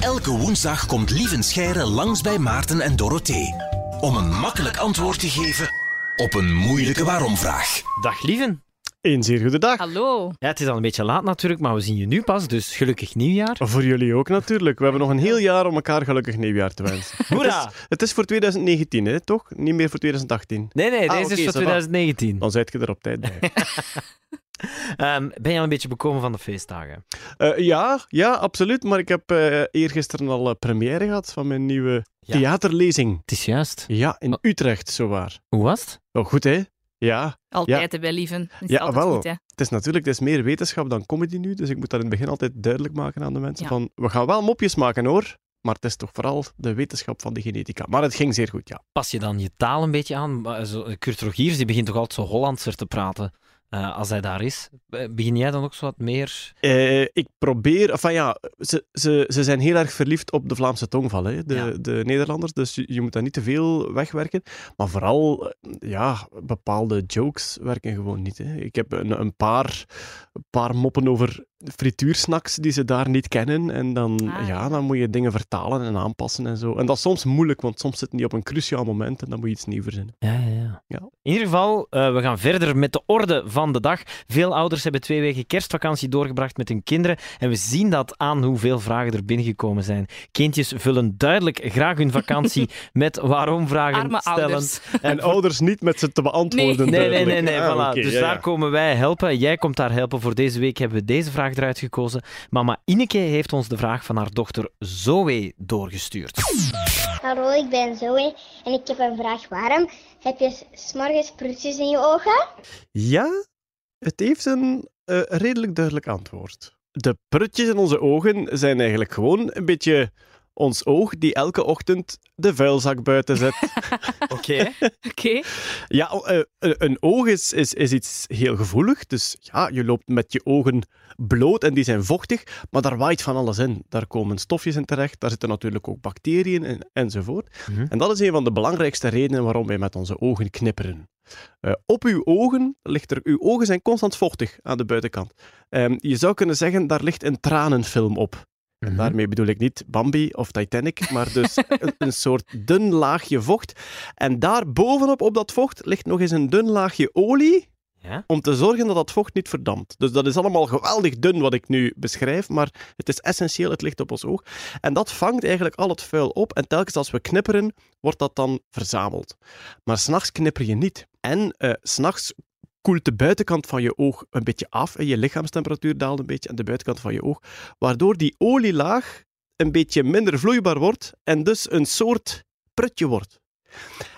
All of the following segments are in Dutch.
Elke woensdag komt Lieven Scheire langs bij Maarten en Dorothee. Om een makkelijk antwoord te geven op een moeilijke waarom-vraag. Dag lieven. Een zeer goede dag. Hallo. Ja, het is al een beetje laat natuurlijk, maar we zien je nu pas, dus gelukkig nieuwjaar. Voor jullie ook natuurlijk. We hebben nog een heel jaar om elkaar gelukkig nieuwjaar te wensen. Hoera! Het is, het is voor 2019, hè, toch? Niet meer voor 2018. Nee, nee, Ah, deze is voor ça va. 2019. Dan zijt je er op tijd bij. Ehm, ben je al een beetje bekomen van de feestdagen? Eh, ja, ja, absoluut. Maar ik heb eh eergisteren al eh, première gehad van mijn nieuwe Ja. theaterlezing. Het is juist. Ja, in Utrecht, zowaar. Hoe was het? Oh, goed, hè? Ja, Altijd hè, bij Lieven. Is Ja, wel. goed, hè. het is natuurlijk het is meer wetenschap dan comedy nu. Dus ik moet dat in het begin altijd duidelijk maken aan de mensen. Ja. Van, we gaan wel mopjes maken, hoor. Maar het is toch vooral de wetenschap van de genetica. Maar het ging zeer goed, ja. Pas je dan je taal een beetje aan? Kurt Rogiers die begint toch altijd zo Hollandser te praten eh, als hij daar is. Eh, Begin jij dan ook zo wat meer? Eh, ik probeer, enfin ja, ze, ze, ze zijn heel erg verliefd op de Vlaamse tongval, hè, de, Ja. de Nederlanders. Dus je, je moet dat niet te veel wegwerken. Maar vooral, ja, bepaalde jokes werken gewoon niet. Hè. Ik heb een, een, paar, een paar moppen over frituursnacks die ze daar niet kennen. En dan, Ah. ja, dan moet je dingen vertalen en aanpassen en zo. En dat is soms moeilijk, want soms zitten die op een cruciaal moment en dan moet je iets nieuws verzinnen. Ja, ja, ja. Ja. In ieder geval, eh, we gaan verder met de orde van de dag. Veel ouders hebben twee weken kerstvakantie doorgebracht met hun kinderen. En we zien dat aan hoeveel vragen er binnengekomen zijn. Kindjes vullen duidelijk graag hun vakantie met waarom-vragen Arme stellen. ouders. En ouders niet met ze te beantwoorden. Nee, nee, nee, nee. Ah, voilà. dus ja, daar ja. komen wij helpen. Jij komt daar helpen. Voor deze week hebben we deze vraag eruit gekozen. Mama Ineke heeft ons de vraag van haar dochter Zoe doorgestuurd. Hallo, ik ben Zoe en ik heb een vraag. Waarom heb je s- 's morgens prutjes in je ogen? Ja, het heeft een eh, redelijk duidelijk antwoord. De prutjes in onze ogen zijn eigenlijk gewoon een beetje ons oog die elke ochtend de vuilzak buiten zet. Oké. Oké. ja, eh, een- een oog is, is, is iets heel gevoelig. Dus ja, je loopt met je ogen bloot en die zijn vochtig, maar daar waait van alles in. Daar komen stofjes in terecht, daar zitten natuurlijk ook bacteriën in, enzovoort. Mhm. En dat is een van de belangrijkste redenen waarom wij met onze ogen knipperen. Eh, op uw ogen ligt er... Uw ogen zijn constant vochtig aan de buitenkant. Ehm, je zou kunnen zeggen, daar ligt een tranenfilm op. En Mhm. daarmee bedoel ik niet Bambi of Titanic, maar dus een, een soort dun laagje vocht. En daar bovenop, op dat vocht, ligt nog eens een dun laagje olie Ja? om te zorgen dat dat vocht niet verdampt. Dus dat is allemaal geweldig dun wat ik nu beschrijf, maar het is essentieel, het ligt op ons oog. En dat vangt eigenlijk al het vuil op en telkens als we knipperen, wordt dat dan verzameld. Maar s'nachts knipper je niet. En eh, s s'nachts koelt de buitenkant van je oog een beetje af en je lichaamstemperatuur daalt een beetje aan de buitenkant van je oog, waardoor die olielaag een beetje minder vloeibaar wordt en dus een soort prutje wordt.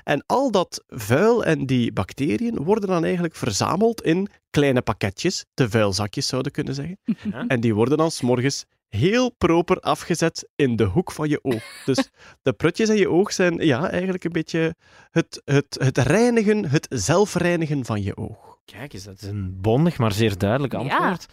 En al dat vuil en die bacteriën worden dan eigenlijk verzameld in kleine pakketjes, de vuilzakjes zouden kunnen zeggen. Ja. En die worden dan s'morgens heel proper afgezet in de hoek van je oog. Dus de prutjes in je oog zijn ja, eigenlijk een beetje het, het, het reinigen, het zelfreinigen van je oog. Kijk eens, dat is een bondig, maar zeer duidelijk Ja. antwoord.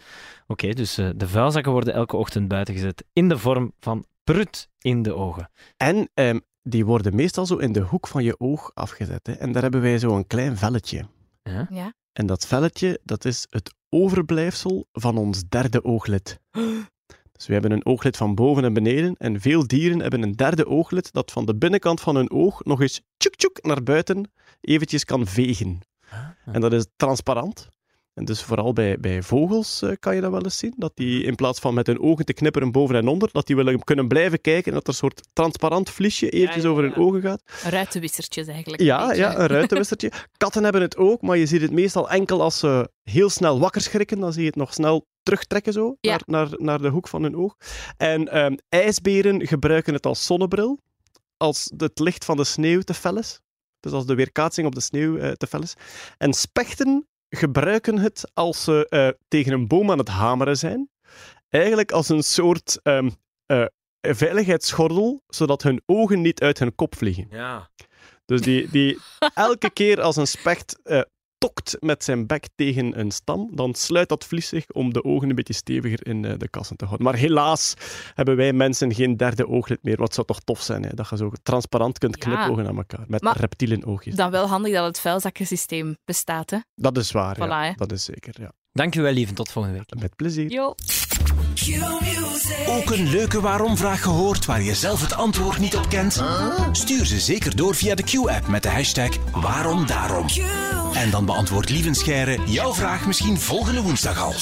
Oké, dus eh, de vuilzakken worden elke ochtend buiten gezet in de vorm van prut in de ogen. En ehm, die worden meestal zo in de hoek van je oog afgezet. Hè. En daar hebben wij zo een klein velletje. Ja? Ja. En dat velletje, dat is het overblijfsel van ons derde ooglid. Dus we hebben een ooglid van boven en beneden. En veel dieren hebben een derde ooglid dat van de binnenkant van hun oog nog eens tjoek tjoek naar buiten eventjes kan vegen. En dat is transparant. En dus vooral bij, bij vogels eh, kan je dat wel eens zien. Dat die in plaats van met hun ogen te knipperen boven en onder, dat die willen kunnen blijven kijken en dat er een soort transparant vliesje eventjes ja, over ja. hun ogen gaat. Ruitenwissertjes eigenlijk. een Ja, beetje. ja, een ruitenwissertje. Katten hebben het ook, maar je ziet het meestal enkel als ze heel snel wakker schrikken. Dan zie je het nog snel terugtrekken zo, Ja. naar, naar, naar de hoek van hun oog. En ehm, ijsberen gebruiken het als zonnebril, als het licht van de sneeuw te fel is. Dus als de weerkaatsing op de sneeuw eh, te fel is. En spechten gebruiken het als ze eh, tegen een boom aan het hameren zijn. Eigenlijk als een soort eh, veiligheidsgordel, zodat hun ogen niet uit hun kop vliegen. Ja. Dus die, die elke keer als een specht tokt met zijn bek tegen een stam, dan sluit dat vlies zich om de ogen een beetje steviger in eh, de kassen te houden. Maar helaas hebben wij mensen geen derde ooglid meer. Wat zou toch tof zijn, hè? dat je zo transparant kunt Ja. knipogen aan elkaar. Met Maar- reptielen oogjes. Dan wel handig dat het vuilzakkensysteem bestaat, hè. Dat is waar, Voilà, ja. hè. Dat is zeker, ja. Dankjewel, lieve. Tot volgende week. Met plezier. Jo. Ook een leuke waarom-vraag gehoord waar je zelf het antwoord niet op kent? Stuur ze zeker door via de Q-app met de hashtag waarom daarom. En dan beantwoordt Lieven Scheire jouw vraag misschien volgende woensdag al.